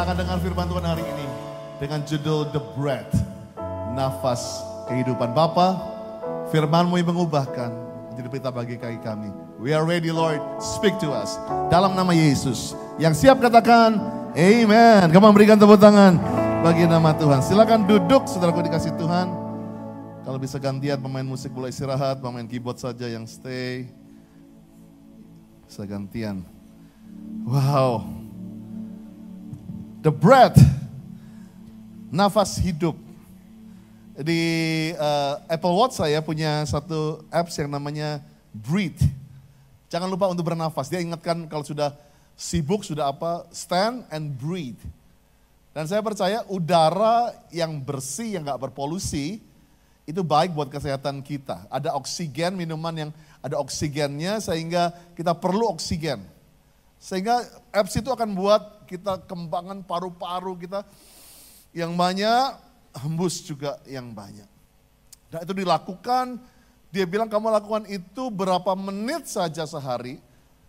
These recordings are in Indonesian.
Kita akan dengar firman Tuhan hari ini dengan judul The Breath, nafas kehidupan. Bapa, firmanmu yang mengubahkan menjadi berita bagi kaki kami. We are ready Lord, speak to us. Dalam nama Yesus. Yang siap katakan, Amen. Kamu berikan tepuk tangan bagi nama Tuhan. Silakan duduk, saudaraku dikasih Tuhan. Kalau bisa gantian pemain musik boleh istirahat, pemain keyboard saja yang stay. Bisa gantian. Wow. The breath, nafas hidup. Di uh, Apple Watch saya punya satu apps yang namanya Breathe. Jangan lupa untuk bernafas. Dia ingatkan kalau sudah sibuk, sudah apa, stand and breathe. Dan saya percaya udara yang bersih, yang gak berpolusi, itu baik buat kesehatan kita. Ada oksigen, minuman yang ada oksigennya sehingga kita perlu oksigen. Sehingga apps itu akan buat kita kembangan paru-paru kita yang banyak, hembus juga yang banyak. Dan itu dilakukan, dia bilang kamu lakukan itu berapa menit saja sehari.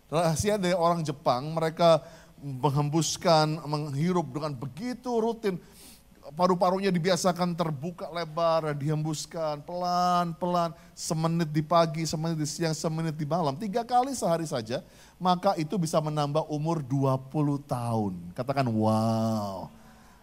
Rahasia dari orang Jepang, mereka menghembuskan, menghirup dengan begitu rutin. Paru-parunya dibiasakan terbuka lebar dihembuskan pelan-pelan. Semenit di pagi, semenit di siang, semenit di malam. Tiga kali sehari saja, maka itu bisa menambah umur 20 tahun. Katakan wow.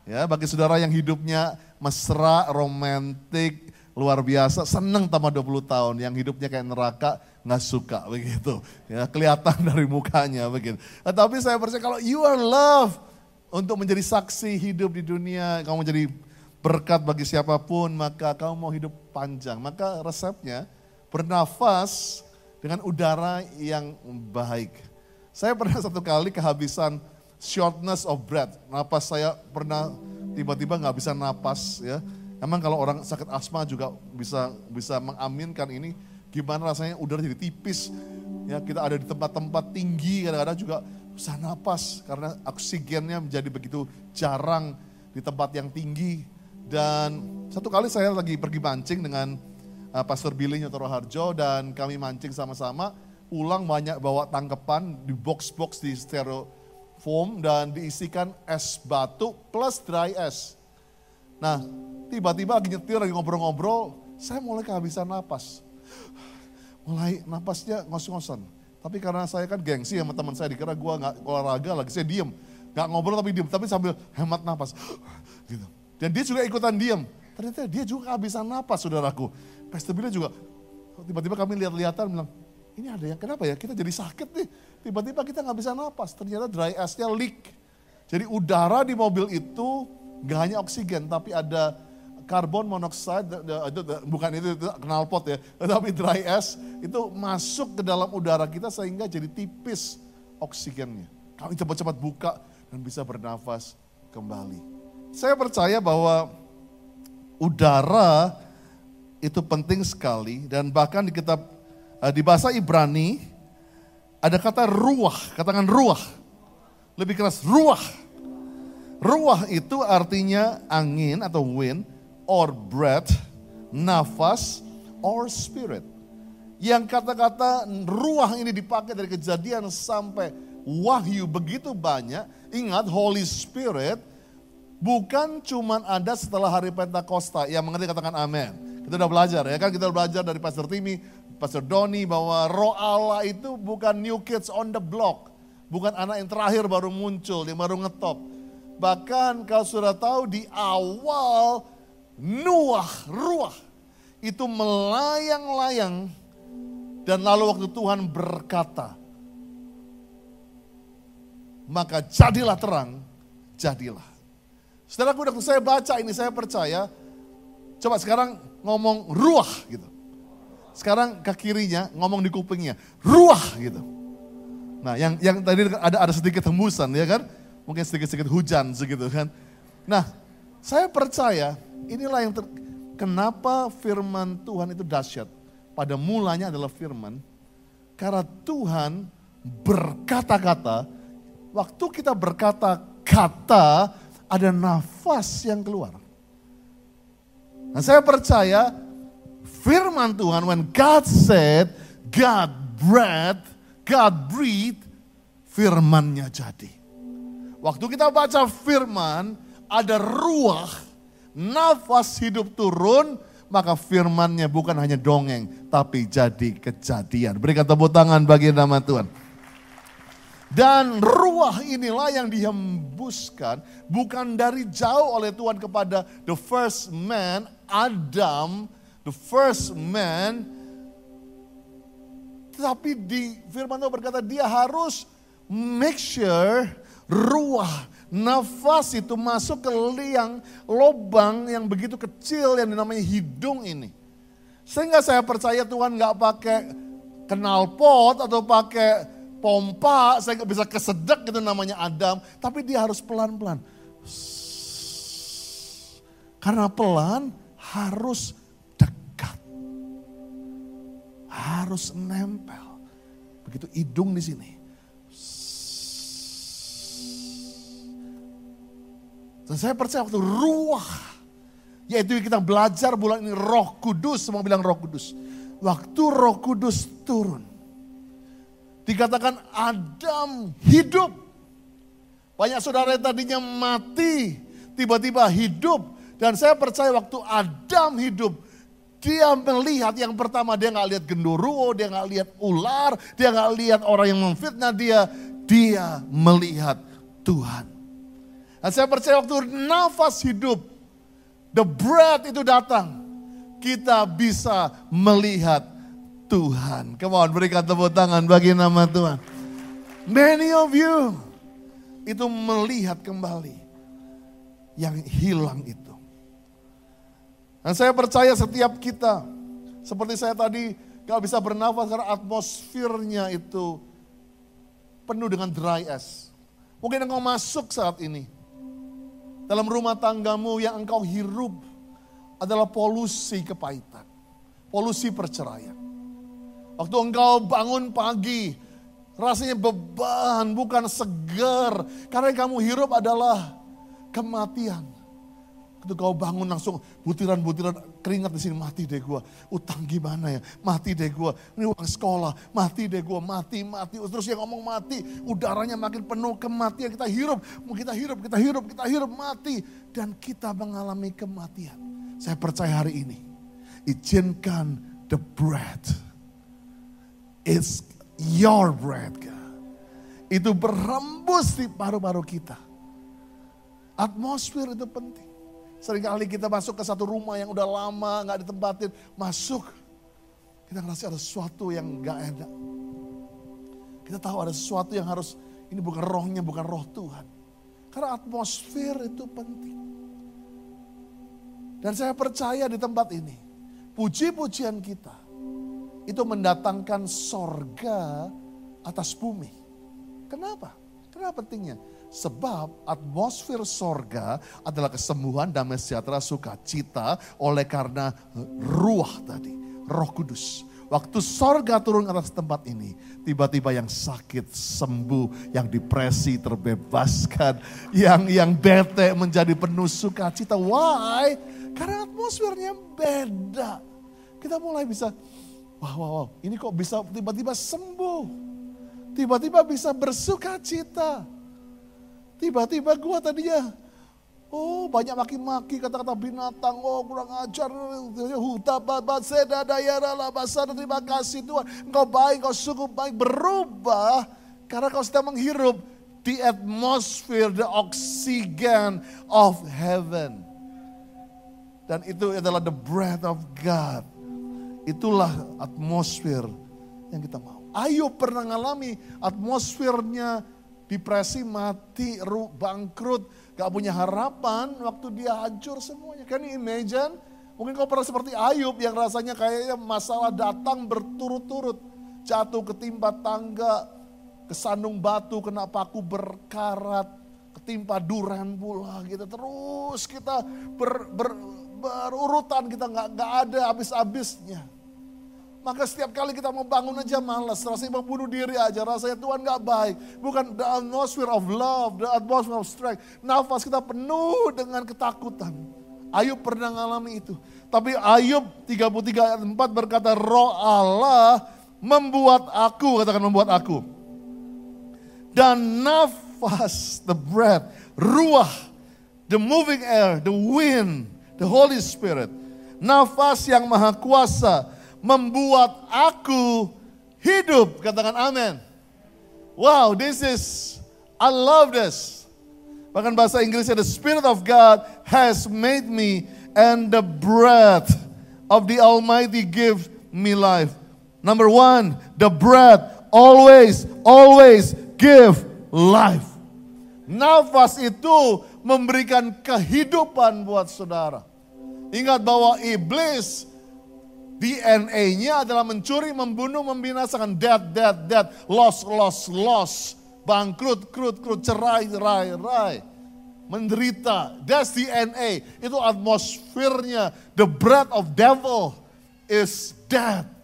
Ya, bagi saudara yang hidupnya mesra, romantik, luar biasa, senang tambah 20 tahun. Yang hidupnya kayak neraka, nggak suka begitu. Ya, kelihatan dari mukanya begitu. Tapi saya percaya kalau you are love untuk menjadi saksi hidup di dunia, kamu menjadi berkat bagi siapa pun, maka kamu mau hidup panjang. Maka resepnya bernafas dengan udara yang baik. Saya pernah satu kali kehabisan shortness of breath. Napas saya pernah tiba-tiba nggak bisa napas ya. Emang kalau orang sakit asma juga bisa bisa mengaminkan ini gimana rasanya udara jadi tipis. Ya kita ada di tempat-tempat tinggi kadang-kadang juga susah napas karena oksigennya menjadi begitu jarang di tempat yang tinggi. Dan satu kali saya lagi pergi mancing dengan uh, Pastor Billy Nyotoro Harjo dan kami mancing sama-sama. Pulang banyak bawa tangkepan di box-box di stereo foam dan diisikan es batu plus dry ice. Nah, tiba-tiba lagi nyetir, lagi ngobrol-ngobrol, saya mulai kehabisan napas. Mulai napasnya ngos-ngosan. Tapi karena saya kan gengsi sama teman saya, dikira gue nggak olahraga lagi, saya diem. Gak ngobrol tapi diem, tapi sambil hemat napas. gitu. Dan dia juga ikutan diem. Ternyata dia juga kehabisan napas, saudaraku. Pastor juga, tiba-tiba kami lihat-lihatan bilang, ini ada yang kenapa ya kita jadi sakit nih. Tiba-tiba kita nggak bisa napas, ternyata dry ice-nya leak. Jadi udara di mobil itu gak hanya oksigen, tapi ada karbon monoksida, itu, bukan itu, itu knalpot ya, tetapi dry ice itu masuk ke dalam udara kita sehingga jadi tipis oksigennya. Kami cepat-cepat buka dan bisa bernafas kembali. Saya percaya bahwa udara itu penting sekali dan bahkan di kitab Eh, di bahasa Ibrani ada kata ruah, katakan ruah. Lebih keras ruah. Ruah itu artinya angin atau wind or breath, nafas or spirit. Yang kata-kata ruah ini dipakai dari kejadian sampai wahyu begitu banyak. Ingat Holy Spirit bukan cuma ada setelah hari Pentakosta. Yang mengerti katakan amin. Kita udah belajar ya kan, kita udah belajar dari Pastor Timmy, Pastor Doni bahwa roh Allah itu bukan new kids on the block. Bukan anak yang terakhir baru muncul, yang baru ngetop. Bahkan kalau sudah tahu di awal Nuah, ruah itu melayang-layang dan lalu waktu Tuhan berkata, maka jadilah terang, jadilah. Saudaraku, waktu saya baca ini saya percaya, coba sekarang ngomong ruah gitu. Sekarang ke kirinya ngomong di kupingnya, ruah gitu. Nah yang yang tadi ada ada sedikit hembusan ya kan, mungkin sedikit-sedikit hujan segitu kan. Nah saya percaya inilah yang ter, kenapa firman Tuhan itu dahsyat. Pada mulanya adalah firman, karena Tuhan berkata-kata, waktu kita berkata-kata ada nafas yang keluar. Nah saya percaya firman Tuhan, when God said, God breathed, God breathed, firmannya jadi. Waktu kita baca firman, ada ruah, nafas hidup turun, maka firmannya bukan hanya dongeng, tapi jadi kejadian. Berikan tepuk tangan bagi nama Tuhan. Dan ruah inilah yang dihembuskan bukan dari jauh oleh Tuhan kepada the first man, Adam, the first man. Tetapi di firman Tuhan berkata dia harus make sure ruah, nafas itu masuk ke liang lobang yang begitu kecil yang dinamanya hidung ini. Sehingga saya percaya Tuhan nggak pakai kenal pot atau pakai pompa, saya nggak bisa kesedek gitu namanya Adam, tapi dia harus pelan-pelan. Karena pelan harus dekat. Harus nempel. Begitu hidung di sini. Dan saya percaya waktu ruah, yaitu kita belajar bulan ini roh kudus, semua bilang roh kudus. Waktu roh kudus turun, Dikatakan Adam hidup. Banyak saudara yang tadinya mati, tiba-tiba hidup. Dan saya percaya waktu Adam hidup, dia melihat yang pertama dia nggak lihat genderuwo, dia nggak lihat ular, dia nggak lihat orang yang memfitnah dia, dia melihat Tuhan. Dan saya percaya waktu nafas hidup, the breath itu datang, kita bisa melihat Tuhan. Come on, berikan tepuk tangan bagi nama Tuhan. Many of you itu melihat kembali yang hilang itu. Dan saya percaya setiap kita, seperti saya tadi gak bisa bernafas karena atmosfernya itu penuh dengan dry ass. Mungkin engkau masuk saat ini. Dalam rumah tanggamu yang engkau hirup adalah polusi kepahitan. Polusi perceraian. Waktu engkau bangun pagi, rasanya beban, bukan segar. Karena yang kamu hirup adalah kematian. Waktu kau bangun langsung butiran-butiran keringat di sini mati deh gua. Utang gimana ya? Mati deh gua. Ini uang sekolah, mati deh gua, mati, mati. Terus yang ngomong mati, udaranya makin penuh kematian. Kita hirup, kita hirup, kita hirup, kita hirup, mati. Dan kita mengalami kematian. Saya percaya hari ini, izinkan the breath It's your bread, God. Itu berembus di paru-paru kita. Atmosfer itu penting. Seringkali kita masuk ke satu rumah yang udah lama gak ditempatin. Masuk. Kita ngerasa ada sesuatu yang gak enak. Kita tahu ada sesuatu yang harus, ini bukan rohnya, bukan roh Tuhan. Karena atmosfer itu penting. Dan saya percaya di tempat ini, puji-pujian kita itu mendatangkan sorga atas bumi. Kenapa? Kenapa pentingnya? Sebab atmosfer sorga adalah kesembuhan, damai sejahtera, sukacita oleh karena ruah tadi, roh kudus. Waktu sorga turun atas tempat ini, tiba-tiba yang sakit sembuh, yang depresi terbebaskan, yang yang bete menjadi penuh sukacita. Why? Karena atmosfernya beda. Kita mulai bisa, Wah, wah, wah, ini kok bisa tiba-tiba sembuh. Tiba-tiba bisa bersuka cita. Tiba-tiba gua tadinya, oh banyak maki-maki kata-kata binatang, oh kurang ajar, huta babat seda dayara lah basar, terima kasih Tuhan. Engkau baik, engkau sungguh baik, berubah karena kau sedang menghirup di atmosfer, the oxygen of heaven. Dan itu adalah the breath of God Itulah atmosfer yang kita mau. Ayo pernah ngalami atmosfernya depresi, mati, bangkrut, gak punya harapan waktu dia hancur semuanya. You imagine? Mungkin kau pernah seperti Ayub yang rasanya kayaknya masalah datang berturut-turut. Jatuh ketimpa tangga, kesandung batu, kena paku berkarat, ketimpa duran pula gitu. Terus kita ber, ber, berurutan, kita nggak nggak ada habis-habisnya. Maka setiap kali kita mau bangun aja malas, rasanya mau bunuh diri aja, rasanya Tuhan gak baik. Bukan the atmosphere of love, the atmosphere of strength. Nafas kita penuh dengan ketakutan. Ayub pernah ngalami itu. Tapi Ayub 33 ayat 4 berkata, roh Allah membuat aku, katakan membuat aku. Dan nafas, the breath, ruah, the moving air, the wind, the Holy Spirit. Nafas yang maha kuasa membuat aku hidup. Katakan amin. Wow, this is, I love this. Bahkan bahasa Inggrisnya, the Spirit of God has made me and the breath of the Almighty give me life. Number one, the breath always, always give life. Nafas itu memberikan kehidupan buat saudara. Ingat bahwa iblis DNA-nya adalah mencuri, membunuh, membinasakan. Death, death, death. Loss, loss, loss. Bangkrut, krut, krut, cerai, cerai, cerai. Menderita. That's DNA. Itu atmosfernya. The breath of devil is death.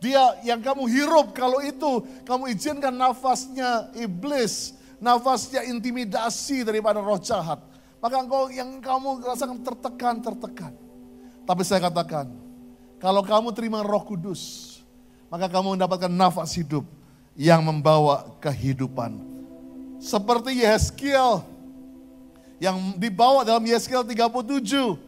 Dia yang kamu hirup kalau itu kamu izinkan nafasnya iblis, nafasnya intimidasi daripada roh jahat. Maka engkau yang kamu rasakan tertekan, tertekan. Tapi saya katakan, kalau kamu terima roh kudus, maka kamu mendapatkan nafas hidup yang membawa kehidupan. Seperti Yeskiel yang dibawa dalam Yeskiel 37.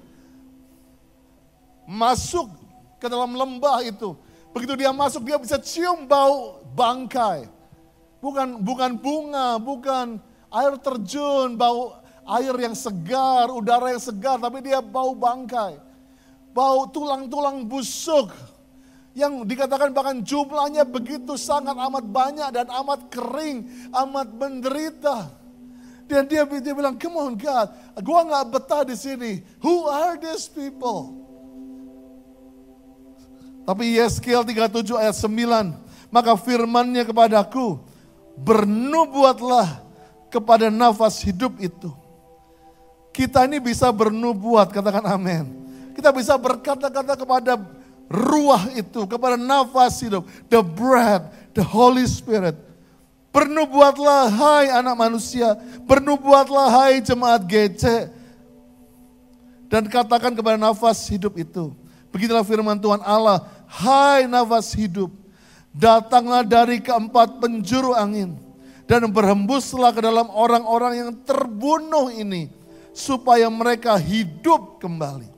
Masuk ke dalam lembah itu Begitu dia masuk dia bisa cium bau bangkai. Bukan bukan bunga, bukan air terjun, bau air yang segar, udara yang segar, tapi dia bau bangkai. Bau tulang-tulang busuk. Yang dikatakan bahkan jumlahnya begitu sangat amat banyak dan amat kering, amat menderita. Dan dia, dia bilang, come on God, gua nggak betah di sini. Who are these people? Tapi Yeskiel 37 ayat 9, maka firmannya kepadaku, bernubuatlah kepada nafas hidup itu. Kita ini bisa bernubuat, katakan amin. Kita bisa berkata-kata kepada ruah itu, kepada nafas hidup, the breath, the Holy Spirit. Bernubuatlah hai anak manusia, bernubuatlah hai jemaat GC. Dan katakan kepada nafas hidup itu, Begitulah firman Tuhan Allah, hai nafas hidup, datanglah dari keempat penjuru angin dan berhembuslah ke dalam orang-orang yang terbunuh ini supaya mereka hidup kembali.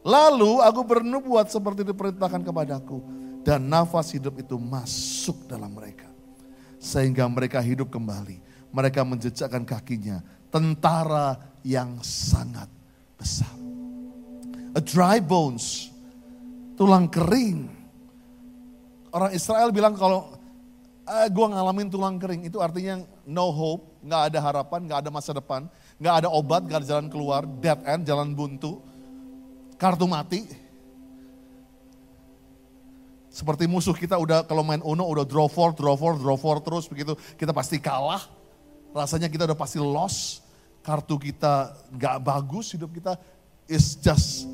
Lalu aku bernubuat seperti diperintahkan kepadaku dan nafas hidup itu masuk dalam mereka. Sehingga mereka hidup kembali. Mereka menjejakkan kakinya. Tentara yang sangat besar. A dry bones tulang kering. Orang Israel bilang kalau eh, gue ngalamin tulang kering itu artinya no hope, nggak ada harapan, nggak ada masa depan, nggak ada obat, nggak ada jalan keluar, dead end, jalan buntu, kartu mati. Seperti musuh kita udah kalau main Uno udah draw four, draw four, draw four terus begitu kita pasti kalah. Rasanya kita udah pasti lost. Kartu kita nggak bagus, hidup kita is just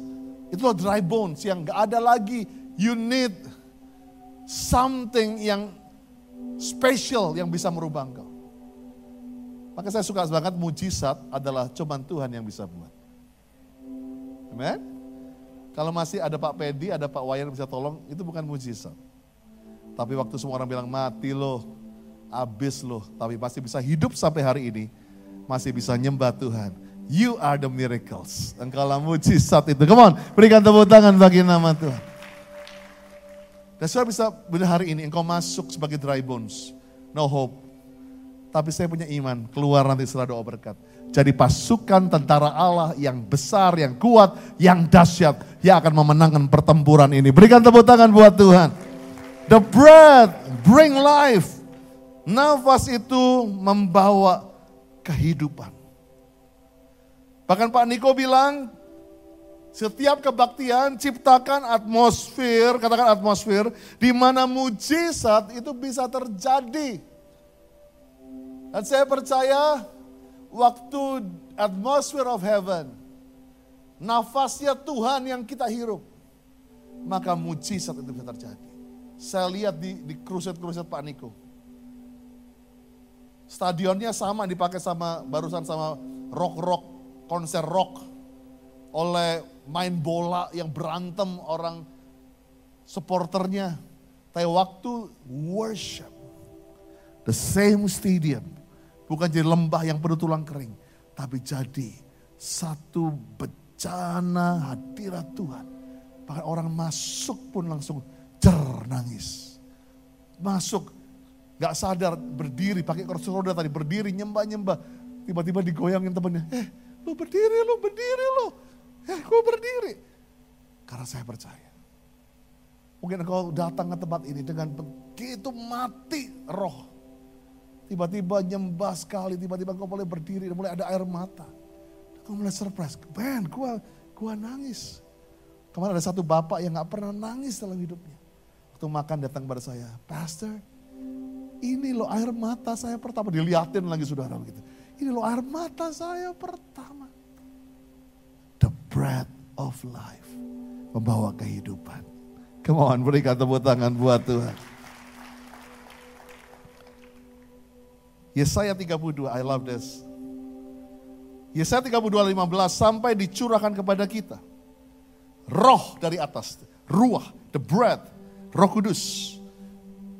Itulah dry bones yang gak ada lagi. You need something yang special yang bisa merubah engkau. Maka saya suka banget mujizat adalah cobaan Tuhan yang bisa buat. Amen? Kalau masih ada Pak Pedi, ada Pak Wayan bisa tolong, itu bukan mujizat. Tapi waktu semua orang bilang mati loh, habis loh, tapi pasti bisa hidup sampai hari ini, masih bisa nyembah Tuhan You are the miracles. Engkaulah mujizat itu. Come on, berikan tepuk tangan bagi nama Tuhan. Dan saya bisa benar hari ini engkau masuk sebagai dry bones. No hope. Tapi saya punya iman, keluar nanti setelah doa berkat. Jadi pasukan tentara Allah yang besar, yang kuat, yang dahsyat. Yang akan memenangkan pertempuran ini. Berikan tepuk tangan buat Tuhan. The breath bring life. Nafas itu membawa kehidupan. Bahkan Pak Niko bilang, setiap kebaktian ciptakan atmosfer, katakan atmosfer, di mana mujizat itu bisa terjadi. Dan saya percaya waktu atmosphere of heaven, nafasnya Tuhan yang kita hirup, maka mujizat itu bisa terjadi. Saya lihat di, di kruset-kruset Pak Niko. Stadionnya sama dipakai sama barusan sama rock-rock konser rock, oleh main bola yang berantem orang supporternya. Tapi waktu worship, the same stadium, Bukan jadi lembah yang penuh tulang kering. Tapi jadi satu bencana hadirat Tuhan. Bahkan orang masuk pun langsung jer nangis. Masuk gak sadar berdiri pakai kursi roda tadi berdiri nyembah-nyembah. Tiba-tiba digoyangin temennya. Eh lu berdiri lu berdiri lu. Eh gue berdiri. Karena saya percaya. Mungkin engkau datang ke tempat ini dengan begitu mati roh. Tiba-tiba nyembah sekali, tiba-tiba engkau mulai berdiri, mulai ada air mata. Engkau mulai surprise, Ben, gua, gua nangis. Kemarin ada satu bapak yang gak pernah nangis dalam hidupnya. Waktu makan datang pada saya, Pastor, ini loh air mata saya pertama. Dilihatin lagi saudara begitu. Ini loh air mata saya pertama. The bread of life. Membawa kehidupan. Kemauan berikan tepuk tangan buat Tuhan. Yesaya 32, I love this. Yesaya 32, 15, sampai dicurahkan kepada kita. Roh dari atas, ruah, the bread, roh kudus.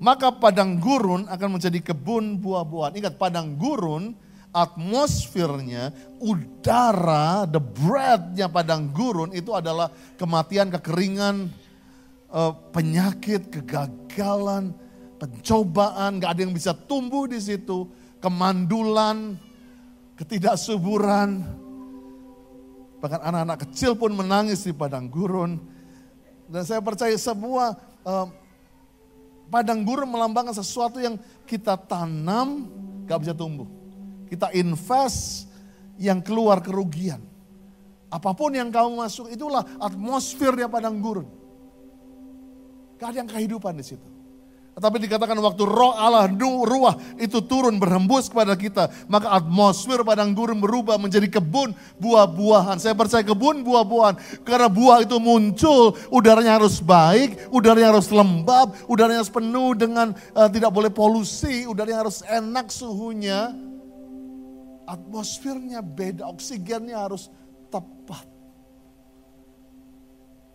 Maka padang gurun akan menjadi kebun buah-buahan. Ingat padang gurun atmosfernya, udara, the breadnya padang gurun itu adalah kematian, kekeringan, eh, penyakit, kegagalan, pencobaan, gak ada yang bisa tumbuh di situ kemandulan, ketidaksuburan. Bahkan anak-anak kecil pun menangis di padang gurun. Dan saya percaya sebuah uh, padang gurun melambangkan sesuatu yang kita tanam gak bisa tumbuh. Kita invest yang keluar kerugian. Apa pun yang kamu masuk itulah atmosfernya padang gurun. Gak kehidupan di situ. Tetapi dikatakan waktu roh Allah, ruah itu turun berhembus kepada kita. Maka atmosfer padang gurun berubah menjadi kebun buah-buahan. Saya percaya kebun buah-buahan. Karena buah itu muncul, udaranya harus baik, udaranya harus lembab, udaranya harus penuh dengan uh, tidak boleh polusi, udaranya harus enak suhunya. Atmosfernya beda, oksigennya harus tepat.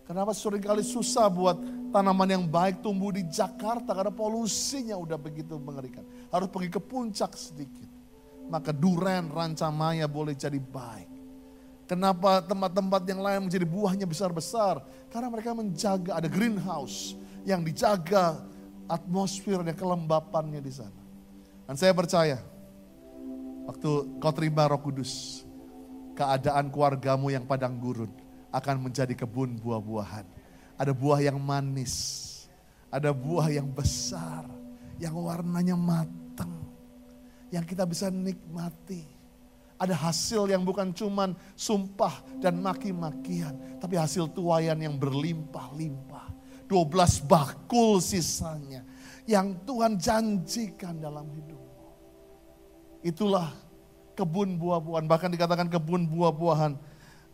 Kenapa sering kali susah buat tanaman yang baik tumbuh di Jakarta karena polusinya udah begitu mengerikan. Harus pergi ke puncak sedikit. Maka duren, rancamaya boleh jadi baik. Kenapa tempat-tempat yang lain menjadi buahnya besar-besar? Karena mereka menjaga, ada greenhouse yang dijaga atmosfernya, kelembapannya di sana. Dan saya percaya, waktu kau terima roh kudus, keadaan keluargamu yang padang gurun, akan menjadi kebun buah-buahan. Ada buah yang manis, ada buah yang besar, yang warnanya matang, yang kita bisa nikmati. Ada hasil yang bukan cuman sumpah dan maki-makian, tapi hasil tuayan yang berlimpah-limpah. 12 bakul sisanya yang Tuhan janjikan dalam hidupmu. Itulah kebun buah-buahan, bahkan dikatakan kebun buah-buahan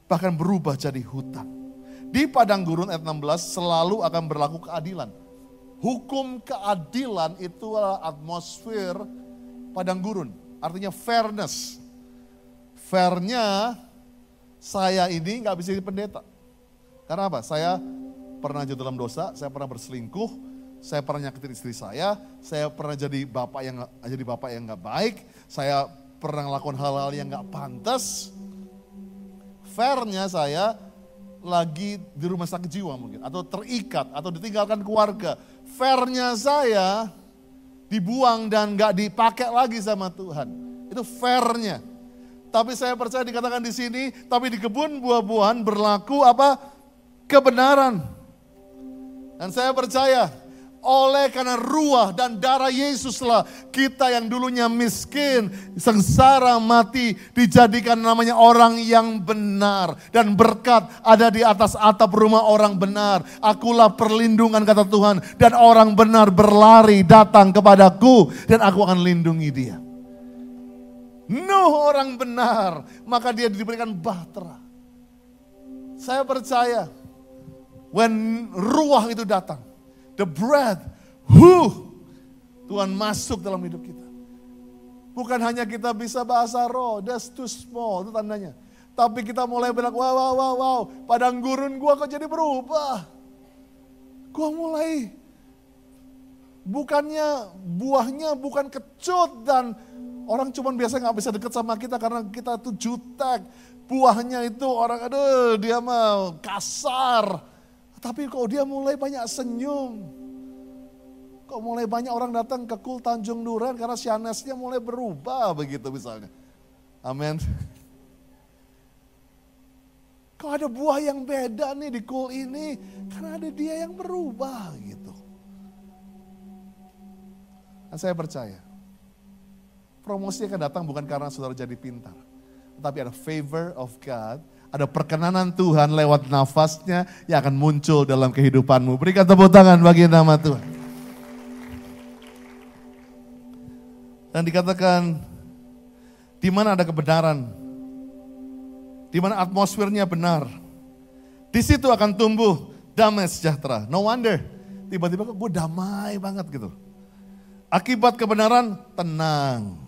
bahkan berubah jadi hutan. Di padang gurun ayat 16 selalu akan berlaku keadilan. Hukum keadilan itu adalah atmosfer padang gurun. Artinya fairness. Fairnya saya ini nggak bisa jadi pendeta. Karena apa? Saya pernah jatuh dalam dosa, saya pernah berselingkuh, saya pernah nyakitin istri saya, saya pernah jadi bapak yang jadi bapak yang nggak baik, saya pernah melakukan hal-hal yang nggak pantas, fairnya saya lagi di rumah sakit jiwa mungkin, atau terikat, atau ditinggalkan keluarga. Fairnya saya dibuang dan gak dipakai lagi sama Tuhan. Itu fairnya. Tapi saya percaya dikatakan di sini, tapi di kebun buah-buahan berlaku apa? Kebenaran. Dan saya percaya oleh karena ruah dan darah Yesuslah kita yang dulunya miskin, sengsara, mati dijadikan namanya orang yang benar dan berkat ada di atas atap rumah orang benar. Akulah perlindungan kata Tuhan dan orang benar berlari datang kepadaku dan aku akan lindungi dia. Nuh orang benar, maka dia diberikan bahtera. Saya percaya when ruah itu datang, the breath, who Tuhan masuk dalam hidup kita. Bukan hanya kita bisa bahasa roh, that's too small, itu tandanya. Tapi kita mulai bilang, wow, wow, wow, wow, padang gurun gua kok jadi berubah. Gua mulai, bukannya buahnya bukan kecut dan Orang cuman biasa nggak bisa deket sama kita karena kita tuh jutek. Buahnya itu orang, aduh dia mah kasar. Tapi kok dia mulai banyak senyum. Kok mulai banyak orang datang ke Kul Tanjung Duran karena sianesnya mulai berubah begitu misalnya. Amin. Kok ada buah yang beda nih di Kul ini? Karena ada dia yang berubah gitu. Dan saya percaya Promosi akan datang bukan karena saudara jadi pintar. Tetapi ada favor of God, ada perkenanan Tuhan lewat nafasnya yang akan muncul dalam kehidupanmu. Berikan tepuk tangan bagi nama Tuhan. Dan dikatakan, di mana ada kebenaran, di mana atmosfernya benar, di situ akan tumbuh damai sejahtera. No wonder, tiba-tiba kok gue damai banget gitu. Akibat kebenaran, tenang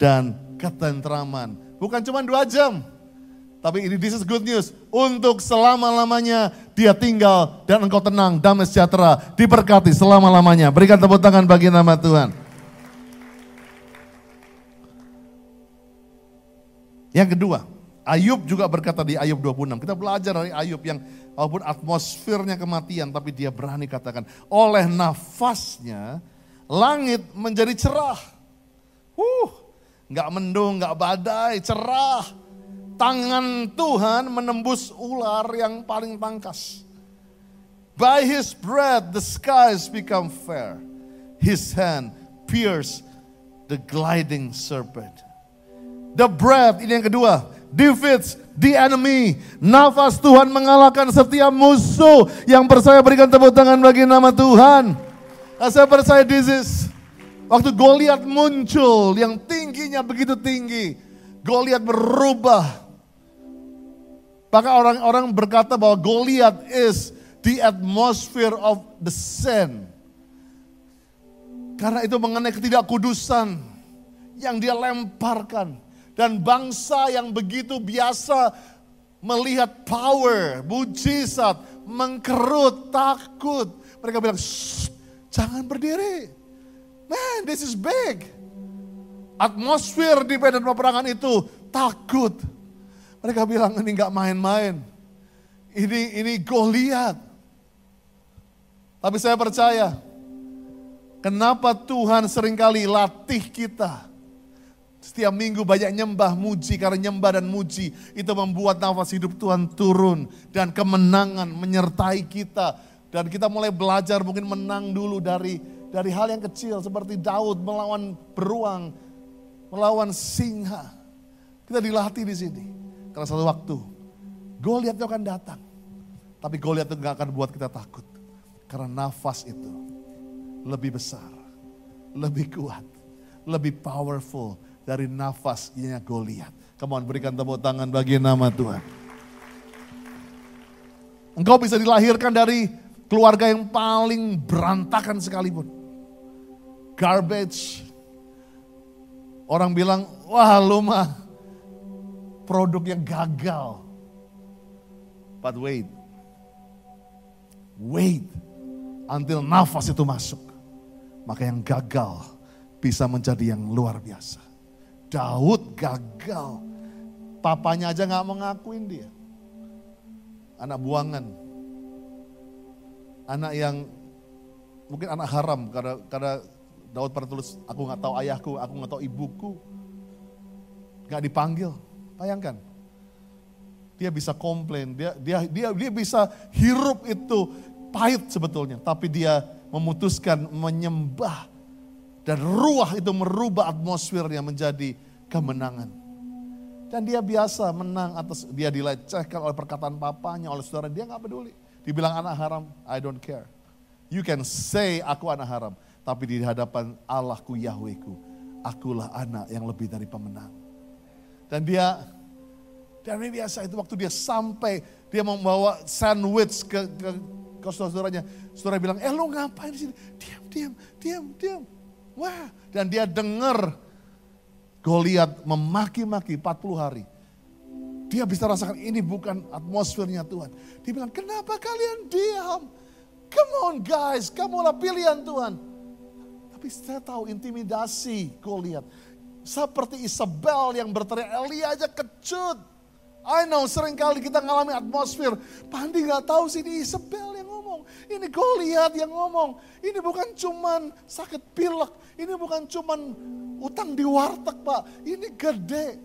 dan ketentraman. Bukan cuma dua jam, tapi ini this is good news. Untuk selama-lamanya dia tinggal dan engkau tenang, damai sejahtera, diberkati selama-lamanya. Berikan tepuk tangan bagi nama Tuhan. Yang kedua, Ayub juga berkata di Ayub 26. Kita belajar dari Ayub yang walaupun atmosfernya kematian, tapi dia berani katakan, oleh nafasnya langit menjadi cerah. Uh, nggak mendung, nggak badai, cerah. Tangan Tuhan menembus ular yang paling tangkas. By his breath the skies become fair. His hand pierce the gliding serpent. The breath, ini yang kedua, defeats the enemy. Nafas Tuhan mengalahkan setiap musuh. Yang percaya berikan tepuk tangan bagi nama Tuhan. Saya percaya this is Waktu Goliat muncul yang tingginya begitu tinggi, Goliat berubah. Maka orang-orang berkata bahwa Goliat is the atmosphere of the sin. Karena itu mengenai ketidakkudusan yang dia lemparkan. Dan bangsa yang begitu biasa melihat power, mujizat, mengkerut, takut. Mereka bilang, jangan berdiri. Man, this is big. Atmosfer di medan peperangan itu takut. Mereka bilang ini nggak main-main. Ini ini Goliat. Tapi saya percaya, kenapa Tuhan sering kali latih kita. Setiap minggu banyak nyembah muji, karena nyembah dan muji itu membuat nafas hidup Tuhan turun. Dan kemenangan menyertai kita. Dan kita mulai belajar mungkin menang dulu dari dari hal yang kecil seperti Daud melawan beruang, melawan singa. Kita dilatih di sini. Karena satu waktu Goliat itu akan datang. Tapi Goliat itu gak akan buat kita takut. Karena nafas itu lebih besar, lebih kuat, lebih powerful dari nafasnya Goliat. Come on, berikan tepuk tangan bagi nama Tuhan. Engkau bisa dilahirkan dari keluarga yang paling berantakan sekalipun garbage. Orang bilang, wah lu mah produk yang gagal. But wait, wait until nafas itu masuk. Maka yang gagal bisa menjadi yang luar biasa. Daud gagal. Papanya aja gak mengakuin dia. Anak buangan. Anak yang mungkin anak haram karena karena Daud pernah tulis, aku nggak tahu ayahku, aku nggak tahu ibuku. Nggak dipanggil, bayangkan. Dia bisa komplain, dia dia dia dia bisa hirup itu pahit sebetulnya, tapi dia memutuskan menyembah dan ruah itu merubah atmosfernya menjadi kemenangan. Dan dia biasa menang atas dia dilecehkan oleh perkataan papanya, oleh saudara, dia nggak peduli. Dibilang anak haram, I don't care. You can say aku anak haram, tapi di hadapan Allahku Yahwehku, akulah anak yang lebih dari pemenang. Dan dia, dan ini biasa itu waktu dia sampai, dia membawa sandwich ke, ke, ke saudara-saudaranya. Saudara bilang, eh lo ngapain di sini? Diam, diam, diam, diam. Wah, dan dia dengar Goliat memaki-maki 40 hari. Dia bisa rasakan ini bukan atmosfernya Tuhan. Dia bilang, kenapa kalian diam? Come on guys, kamulah pilihan Tuhan. Tapi saya tahu intimidasi Goliat. Seperti Isabel yang berteriak, Elia aja kecut. I know sering kali kita ngalami atmosfer. Pandi nggak tahu sih ini Isabel yang ngomong. Ini Goliat yang ngomong. Ini bukan cuman sakit pilek. Ini bukan cuman utang di warteg pak. Ini gede.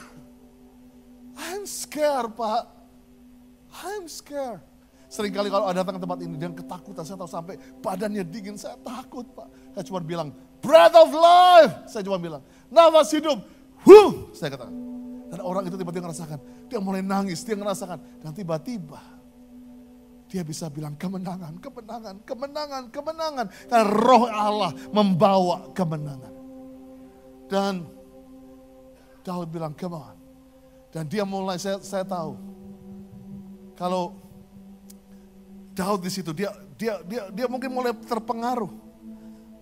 I'm scared pak. I'm scared. Seringkali kalau ada datang ke tempat ini dan ketakutan, saya tahu sampai badannya dingin, saya takut Pak. Saya cuma bilang, breath of life. Saya cuma bilang, nafas hidup. Huh, saya katakan. Dan orang itu tiba-tiba ngerasakan, dia mulai nangis, dia ngerasakan. Dan tiba-tiba dia bisa bilang kemenangan, kemenangan, kemenangan, kemenangan. Karena roh Allah membawa kemenangan. Dan Daud bilang, come. Dan dia mulai, saya, saya tahu. Kalau Daud di situ dia dia dia dia mungkin mulai terpengaruh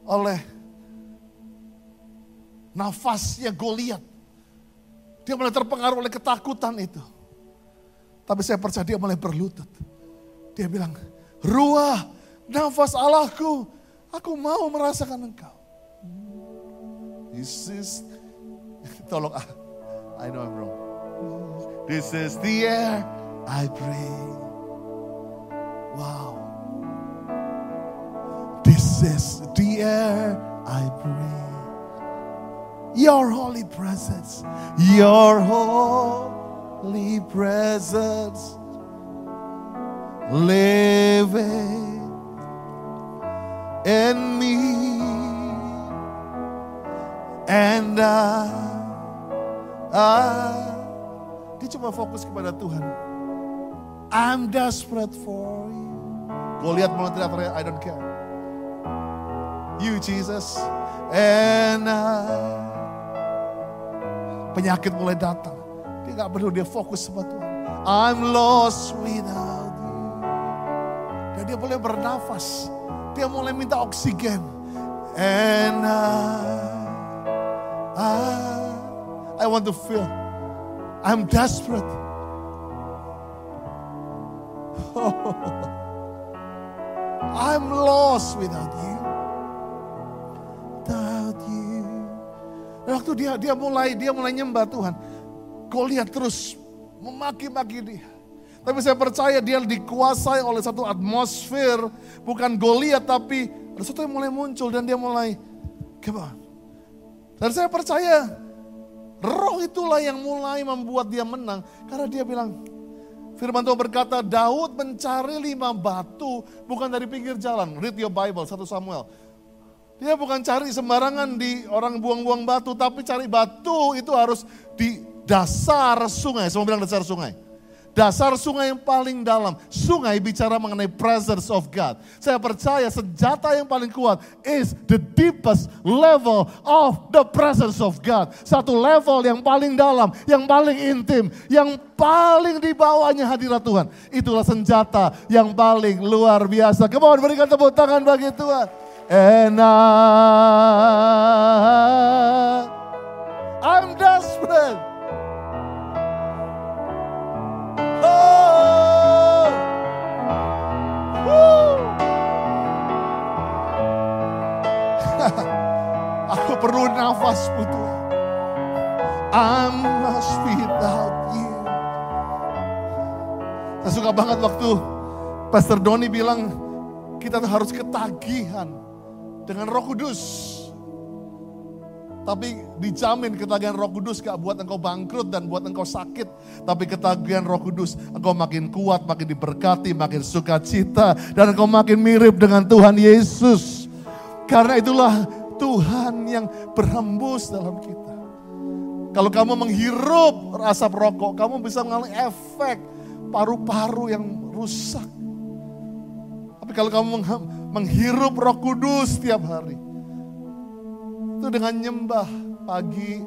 oleh nafasnya Goliat. Dia mulai terpengaruh oleh ketakutan itu. Tapi saya percaya dia mulai berlutut. Dia bilang, ruah nafas Allahku, aku mau merasakan engkau. This is, tolong, I know I'm wrong. This is the air I breathe. Wow. This is the air I breathe. Your holy presence, your holy presence living in me. And I, I, dia cuma fokus kepada Tuhan. I'm desperate for you. Gue lihat mulai teriak-teriak, I don't care. You Jesus. And I. Penyakit mulai datang. Dia gak perlu, dia fokus sama Tuhan. I'm lost without you. Dan dia mulai bernafas. Dia mulai minta oksigen. And I, I, I want to feel. I'm desperate. I'm lost without you. Waktu dia dia mulai dia mulai nyembah Tuhan. Goliat terus memaki-maki dia. Tapi saya percaya dia dikuasai oleh satu atmosfer, bukan Goliat tapi ada sesuatu yang mulai muncul dan dia mulai on. Dan saya percaya roh itulah yang mulai membuat dia menang karena dia bilang Firman Tuhan berkata, Daud mencari lima batu bukan dari pinggir jalan. Read your Bible, 1 Samuel. Dia bukan cari sembarangan di orang buang-buang batu, tapi cari batu itu harus di dasar sungai. Semua bilang dasar sungai. Dasar sungai yang paling dalam. Sungai bicara mengenai presence of God. Saya percaya senjata yang paling kuat is the deepest level of the presence of God. Satu level yang paling dalam, yang paling intim, yang paling di bawahnya hadirat Tuhan. Itulah senjata yang paling luar biasa. Kemauan berikan tepuk tangan bagi Tuhan. Enak. I'm desperate. Oh. Aku perlu nafasmu Tuhan. I'm lost without you. Saya suka banget waktu Pastor Doni bilang kita harus ketagihan dengan roh kudus. Tapi dijamin ketagihan roh kudus gak buat engkau bangkrut dan buat engkau sakit. Tapi ketagihan roh kudus engkau makin kuat, makin diberkati, makin sukacita. Dan engkau makin mirip dengan Tuhan Yesus. Karena itulah Tuhan yang berhembus dalam kita. Kalau kamu menghirup asap rokok, kamu bisa mengalami efek paru-paru yang rusak. Tapi kalau kamu menghirup roh kudus setiap hari, itu dengan nyembah pagi,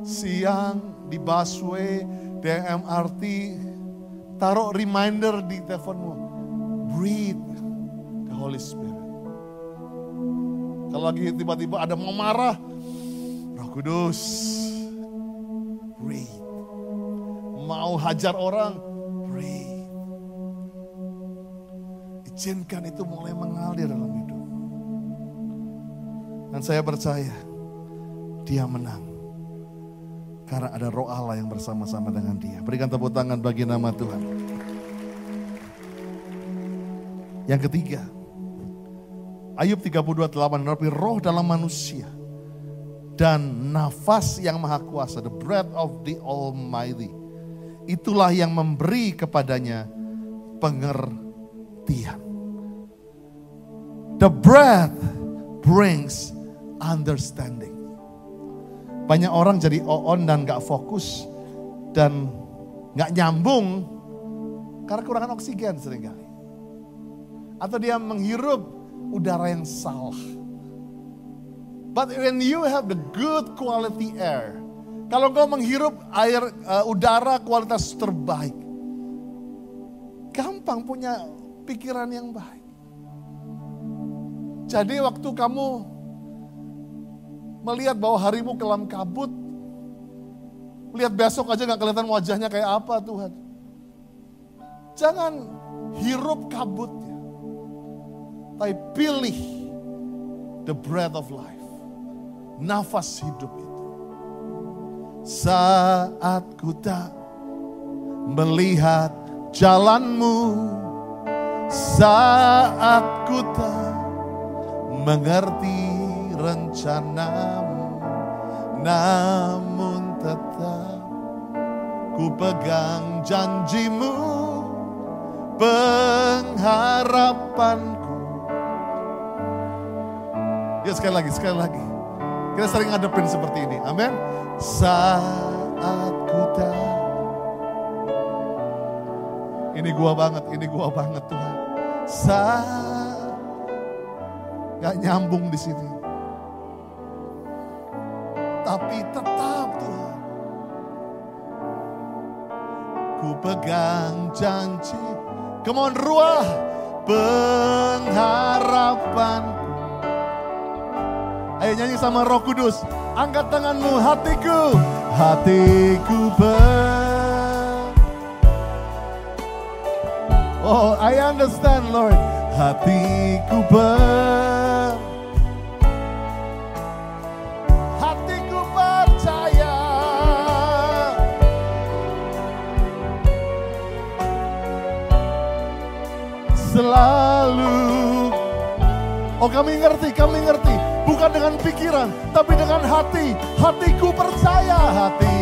siang, di busway, di MRT, taruh reminder di teleponmu. Breathe the Holy Spirit. Kalau lagi tiba-tiba ada mau marah, roh kudus, breathe. Mau hajar orang, breathe. Izinkan itu mulai mengalir dalam hidup. Dan saya percaya, dia menang. Karena ada roh Allah yang bersama-sama dengan dia. Berikan tepuk tangan bagi nama Tuhan. Yang ketiga, Ayub 32, 8, tapi roh dalam manusia dan nafas yang maha kuasa, the breath of the Almighty. Itulah yang memberi kepadanya pengertian. The breath brings understanding. Banyak orang jadi on dan gak fokus dan gak nyambung karena kurangan oksigen sering kali. Atau dia menghirup udara yang salah. But when you have the good quality air, kalau kau menghirup air uh, udara kualitas terbaik, gampang punya pikiran yang baik. Jadi waktu kamu melihat bahwa harimu kelam kabut, lihat besok aja gak kelihatan wajahnya kayak apa Tuhan. Jangan hirup kabutnya, tapi pilih the breath of life, nafas hidup itu. Saat ku tak melihat jalanmu, saat ku tak mengerti rencanamu, namun tetap ku pegang janjimu, pengharapanku. Ya sekali lagi, sekali lagi. Kita sering ngadepin seperti ini. Amin. Saat ku tak. Ini gua banget, ini gua banget Tuhan. Saat gak nyambung di sini. Tapi tetap Tuhan. Ku pegang janji. Come ruah pengharapanku. Ayo nyanyi sama roh kudus. Angkat tanganmu hatiku. Hatiku ber. Oh I understand Lord. Hatiku ber. Hatiku percaya. Selalu. Oh kami ngerti, kami ngerti. Bukan dengan pikiran, tapi dengan hati. Hatiku percaya, hati.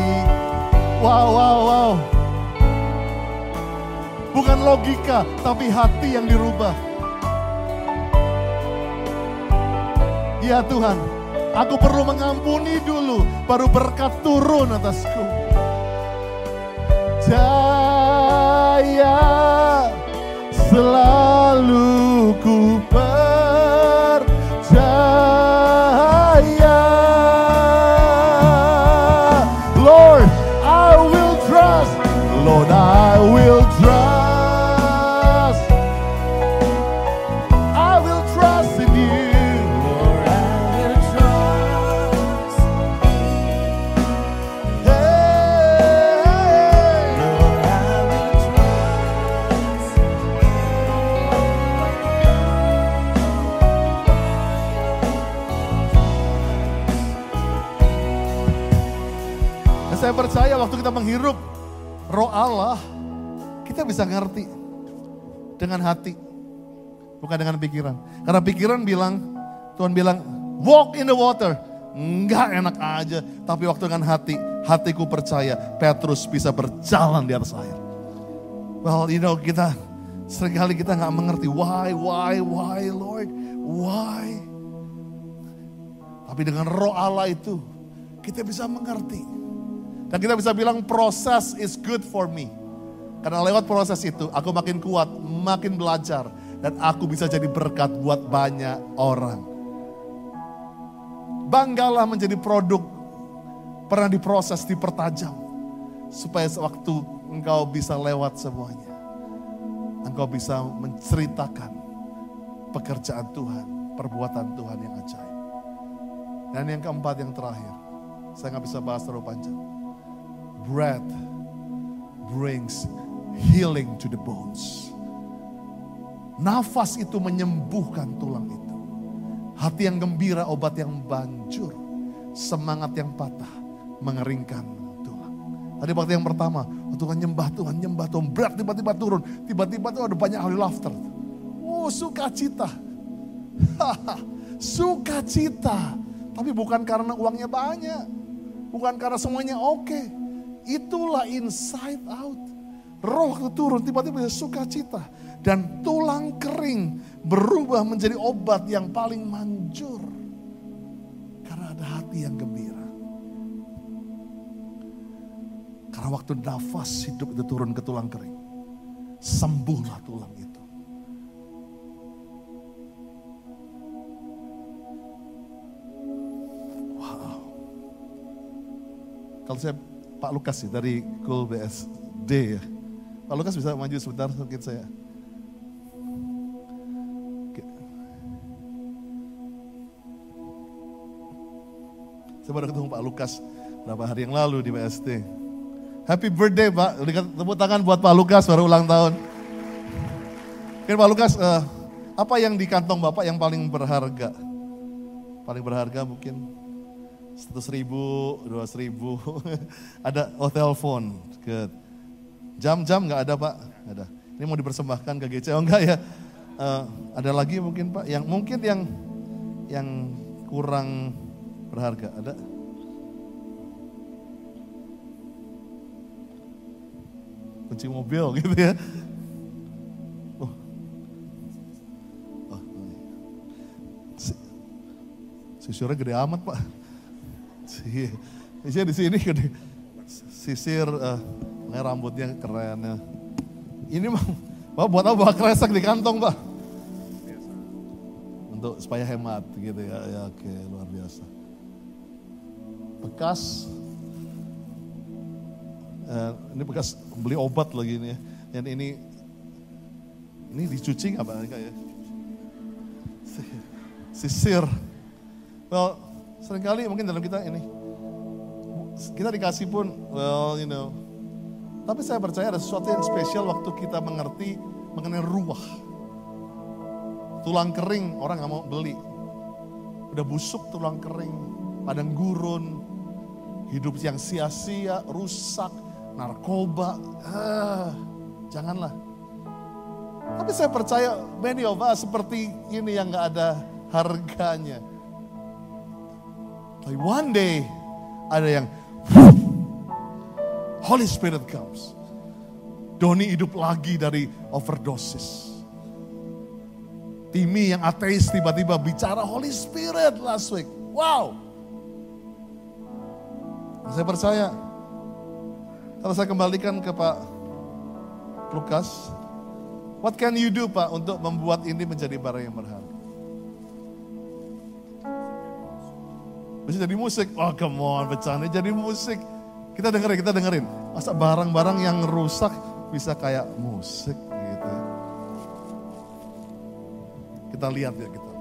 Wow, wow, wow. Bukan logika, tapi hati yang dirubah. Ya Tuhan, aku perlu mengampuni dulu, baru berkat turun atasku. Jaya selalu ku saya percaya waktu kita menghirup roh Allah, kita bisa ngerti dengan hati, bukan dengan pikiran. Karena pikiran bilang, Tuhan bilang, walk in the water. Enggak enak aja, tapi waktu dengan hati, hatiku percaya Petrus bisa berjalan di atas air. Well, you know, kita sering kali kita nggak mengerti why, why, why, Lord, why. Tapi dengan roh Allah itu, kita bisa mengerti. Dan kita bisa bilang proses is good for me. Karena lewat proses itu aku makin kuat, makin belajar. Dan aku bisa jadi berkat buat banyak orang. Banggalah menjadi produk pernah diproses, dipertajam. Supaya sewaktu engkau bisa lewat semuanya. Engkau bisa menceritakan pekerjaan Tuhan, perbuatan Tuhan yang ajaib. Dan yang keempat, yang terakhir. Saya nggak bisa bahas terlalu panjang. Breath brings healing to the bones. Nafas itu menyembuhkan tulang itu. Hati yang gembira, obat yang banjur. Semangat yang patah, mengeringkan Tadi waktu yang pertama, oh, Tuhan nyembah Tuhan, nyembah Tuhan, berat tiba-tiba turun. Tiba-tiba tuh ada banyak ahli laughter. Oh sukacita. sukacita. Tapi bukan karena uangnya banyak. Bukan karena semuanya oke. Itulah inside out. Roh turun tiba-tiba sukacita. Dan tulang kering berubah menjadi obat yang paling manjur. Karena ada hati yang gembira. Karena waktu nafas hidup itu turun ke tulang kering. Sembuhlah tulang itu. Kalau saya Pak Lukas sih dari Cool BSD ya. Pak Lukas bisa maju sebentar mungkin saya. Oke. Saya baru ketemu Pak Lukas berapa hari yang lalu di BSD. Happy birthday Pak, tepuk tangan buat Pak Lukas baru ulang tahun. Oke Pak Lukas, eh, apa yang di kantong Bapak yang paling berharga? Paling berharga mungkin 100 ribu, 200 ribu. ada oh telepon. Good. Jam-jam nggak ada Pak? Ada. Ini mau dipersembahkan ke GC, oh enggak ya? Eh, ada lagi mungkin Pak, yang mungkin yang yang kurang berharga, ada? Kunci mobil gitu ya. Oh. Oh, oh. Si- Sisurnya gede amat Pak. Si, isinya di sini gede. Sisir, ini rambutnya keren ya. Ini mah, Pak buat apa bawa kresek di kantong Pak? Untuk supaya hemat gitu ya. Ya oke luar biasa. Bekas, eh, ini bekas beli obat lagi ini ya. Dan ini, ini dicuci nggak Pak? Enggak ya? Sisir. Well, sering kali mungkin dalam kita ini, kita dikasih pun, well, you know. Tapi saya percaya ada sesuatu yang spesial waktu kita mengerti mengenai ruah. Tulang kering orang nggak mau beli. Udah busuk tulang kering, padang gurun, hidup yang sia-sia, rusak, narkoba. Ah, janganlah. Tapi saya percaya many of us seperti ini yang nggak ada harganya. Tapi one day ada yang Holy Spirit comes. Doni hidup lagi dari overdosis. Timi yang ateis tiba-tiba bicara Holy Spirit last week. Wow. Saya percaya. Kalau saya kembalikan ke Pak Lukas. What can you do Pak untuk membuat ini menjadi barang yang berharga? Bisa jadi musik. Oh come on, bercanda jadi musik. Kita dengerin, kita dengerin. Masa barang-barang yang rusak bisa kayak musik gitu. Kita lihat ya kita.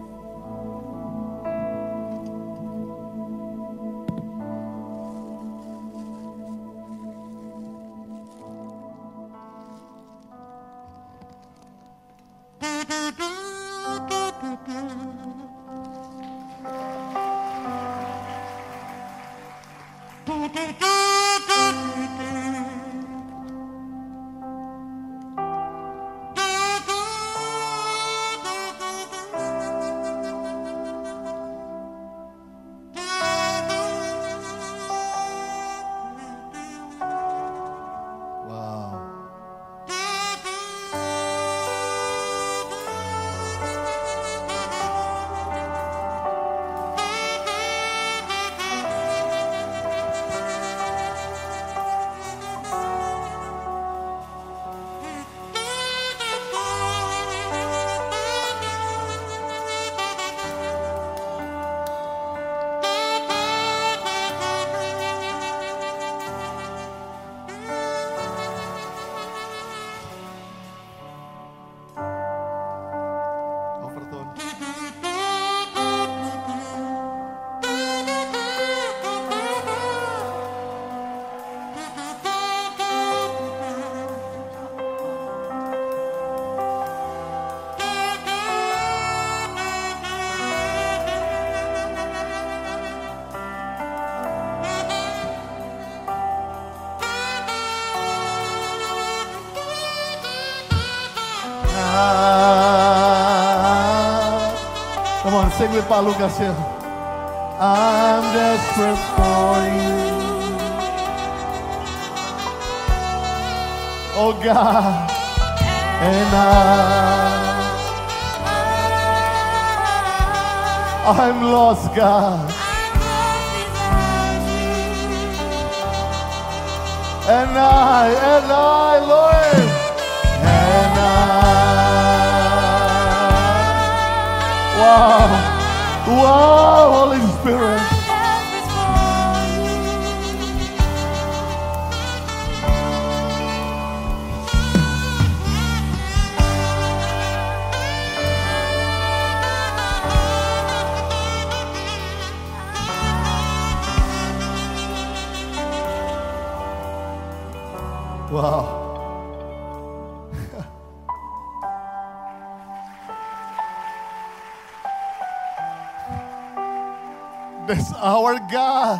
Sing with Lukas ya. I'm desperate for you. Oh God, and I, I'm lost, God. And I, and I, Lord, and I. Wow, wow, Holy Spirit. Our God.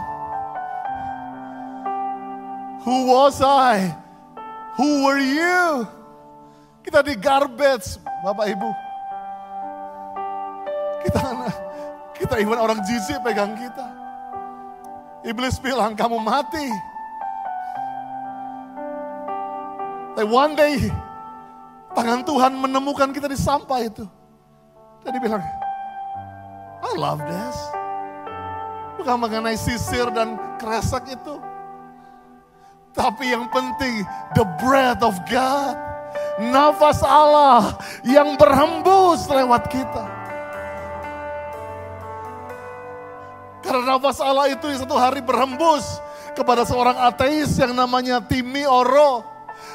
Who was I? Who were you? Kita di garbage, Bapak Ibu. Kita kita even orang jijik pegang kita. Iblis bilang kamu mati. Tapi one day tangan Tuhan menemukan kita di sampah itu. Dan dia bilang, I love this. Bukan mengenai sisir dan kresek itu. Tapi yang penting, the breath of God. Nafas Allah yang berhembus lewat kita. Karena nafas Allah itu satu hari berhembus kepada seorang ateis yang namanya Timi Oro.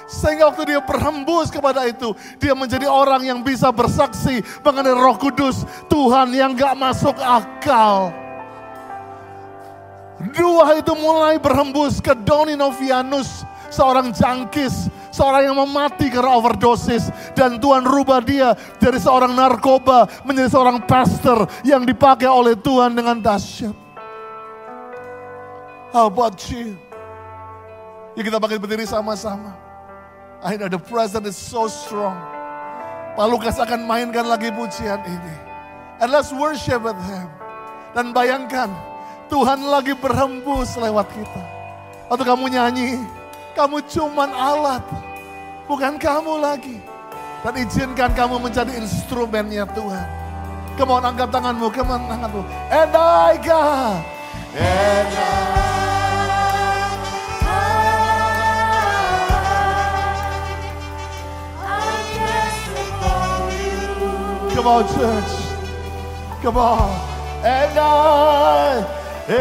Sehingga waktu dia berhembus kepada itu, dia menjadi orang yang bisa bersaksi mengenai roh kudus. Tuhan yang gak masuk akal. Dua itu mulai berhembus ke Doni Novianus, seorang jangkis, seorang yang memati karena overdosis. Dan Tuhan rubah dia dari seorang narkoba menjadi seorang pastor yang dipakai oleh Tuhan dengan dahsyat. How about you? Ya kita bangkit berdiri sama-sama. I know the present is so strong. Pak Lukas akan mainkan lagi pujian ini. And let's worship with him. Dan bayangkan, Tuhan lagi berhembus lewat kita. Waktu kamu nyanyi, kamu cuman alat. Bukan kamu lagi. Dan izinkan kamu menjadi instrumennya Tuhan. On, angkat tanganmu, on, tanganmu. And I God. And Come on, church. Come on. I, and I, I'm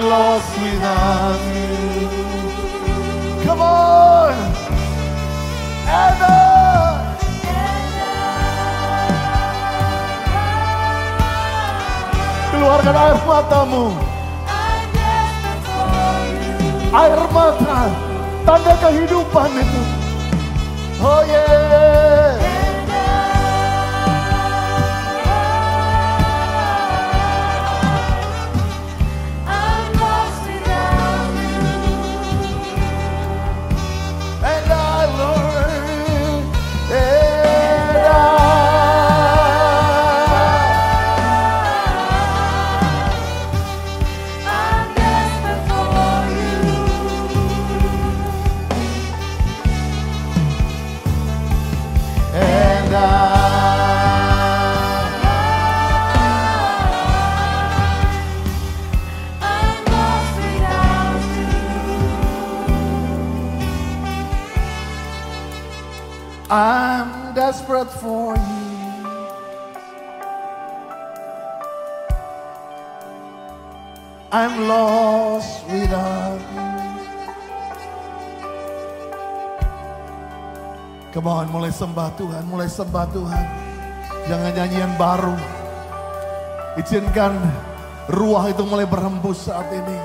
lost without you. Come on. And I, keluarkan air matamu. air mata, tanda kehidupan itu. Oh yeah. Desperate for you. I'm lost without you. Come on, mulai sembah Tuhan, mulai sembah Tuhan. Jangan nyanyian baru. Izinkan ruah itu mulai berhembus saat ini.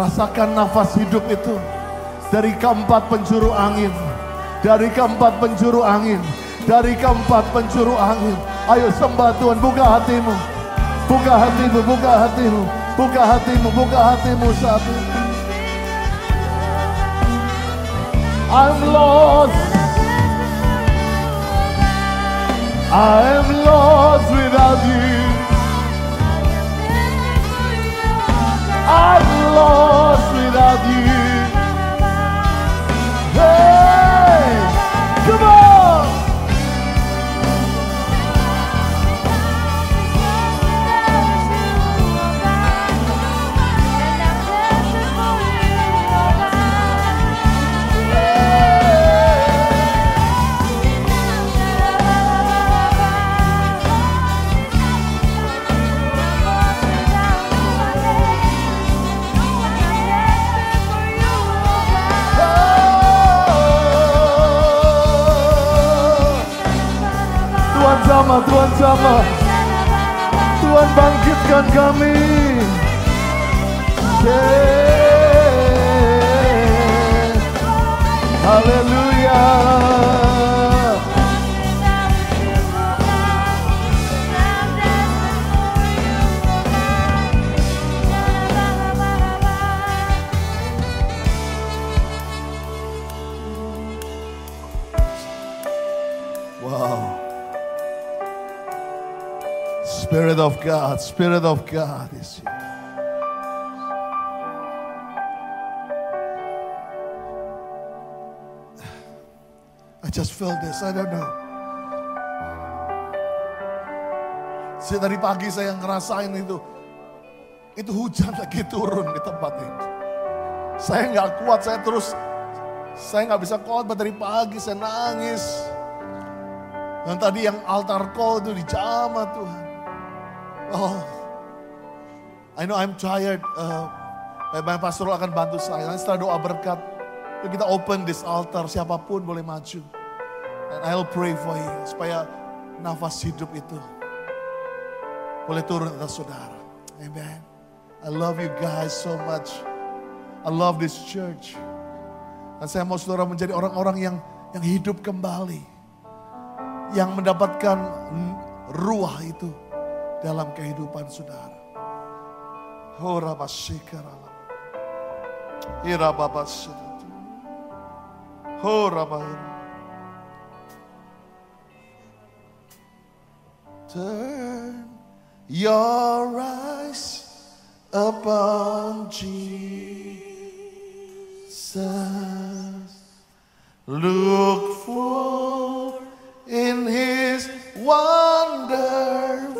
Rasakan nafas hidup itu dari keempat penjuru angin. Dari keempat penjuru angin. Dari keempat penjuru angin. Ayo sembah Tuhan, buka hatimu. Buka hatimu, buka hatimu. Buka hatimu, buka hatimu saat ini. I'm lost. I am lost without you. I'm lost without you. Hey, come on. Sama, Tuhan sama. Tuhan bangkitkan kami. Yeah. Haleluya. Spirit of God, Spirit of God is here. I just felt this, I don't know. Saya dari pagi saya ngerasain itu. Itu hujan lagi turun di tempat ini. Saya nggak kuat, saya terus, saya nggak bisa kuat dari pagi, saya nangis. Dan tadi yang altar call itu dijamah Tuhan. Oh, I know I'm tired. Uh, Bapak Pastor akan bantu saya. Nanti setelah doa berkat, kita open this altar. Siapa pun boleh maju. And I'll pray for you. Supaya nafas hidup itu boleh turun atas saudara. Amen. I love you guys so much. I love this church. Dan saya mau saudara menjadi orang-orang yang yang hidup kembali. Yang mendapatkan ruah itu dalam kehidupan saudara. Hora basikara. Ira babas. Hora. Turn your eyes upon Jesus. Look full in his wonderful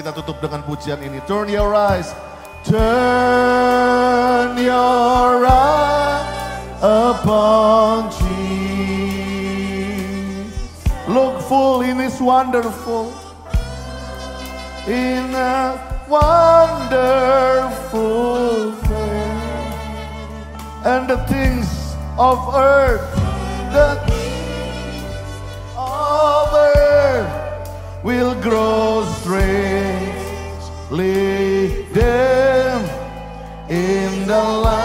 kita tutup dengan pujian ini. Turn your eyes. Turn your eyes upon Jesus. Look full in his wonderful. In a wonderful face. And the things of earth. The things of earth will grow Lead them in the light.